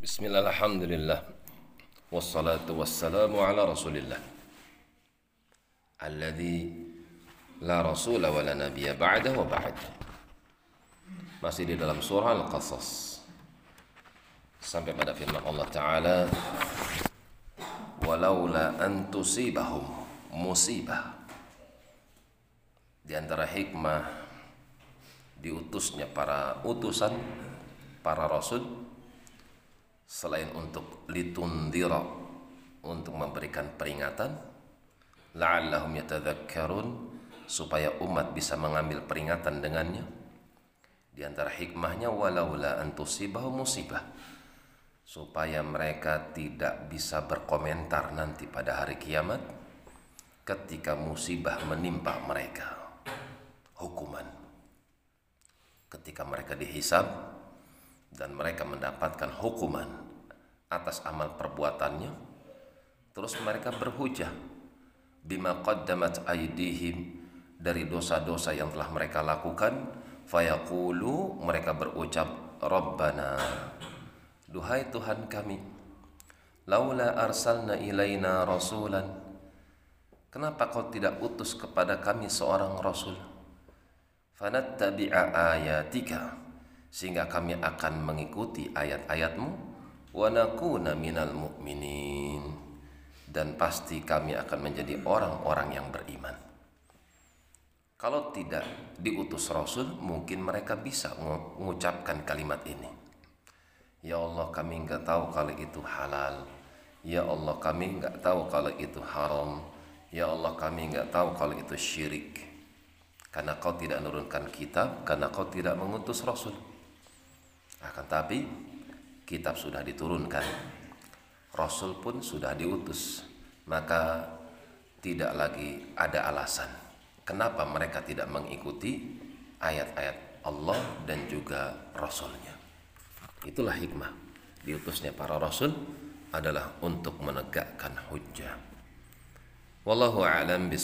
بسم الله الحمد لله والصلاة والسلام على رسول الله الذي لا رسول ولا نبي بعده وبعد masih di dalam surah Al-Qasas sampai pada firman Allah Ta'ala walaula an tusibahum musibah di antara hikmah diutusnya para utusan para rasul selain untuk litundira untuk memberikan peringatan la'allahum yatadzakkarun supaya umat bisa mengambil peringatan dengannya. Di antara hikmahnya walaula antusibahum musibah supaya mereka tidak bisa berkomentar nanti pada hari kiamat ketika musibah menimpa mereka. Hukuman. Ketika mereka dihisab dan mereka mendapatkan hukuman atas amal perbuatannya terus mereka berhujah bima qaddamat aydihim dari dosa-dosa yang telah mereka lakukan. Fayaqulu mereka berucap rabbana duhai Tuhan kami laula arsalna ilaina rasulan kenapa kau tidak utus kepada kami seorang rasul? Fanattabi'a ayatika sehingga kami akan mengikuti ayat-ayatmu. Wa nakuna minal mu'minin. Dan pasti kami akan menjadi orang-orang yang beriman. Kalau tidak diutus Rasul mungkin mereka bisa mengucapkan kalimat ini. Ya Allah kami enggak tahu kalau itu halal. Ya Allah kami enggak tahu kalau itu haram. Ya Allah kami enggak tahu kalau itu syirik. Karena kau tidak menurunkan kitab Karena kau tidak mengutus Rasul akan tapi kitab sudah diturunkan, Rasul pun sudah diutus, maka tidak lagi ada alasan kenapa mereka tidak mengikuti ayat-ayat Allah dan juga Rasulnya. Itulah hikmah diutusnya para Rasul adalah untuk menegakkan hujjah. Wallahu a'lam bis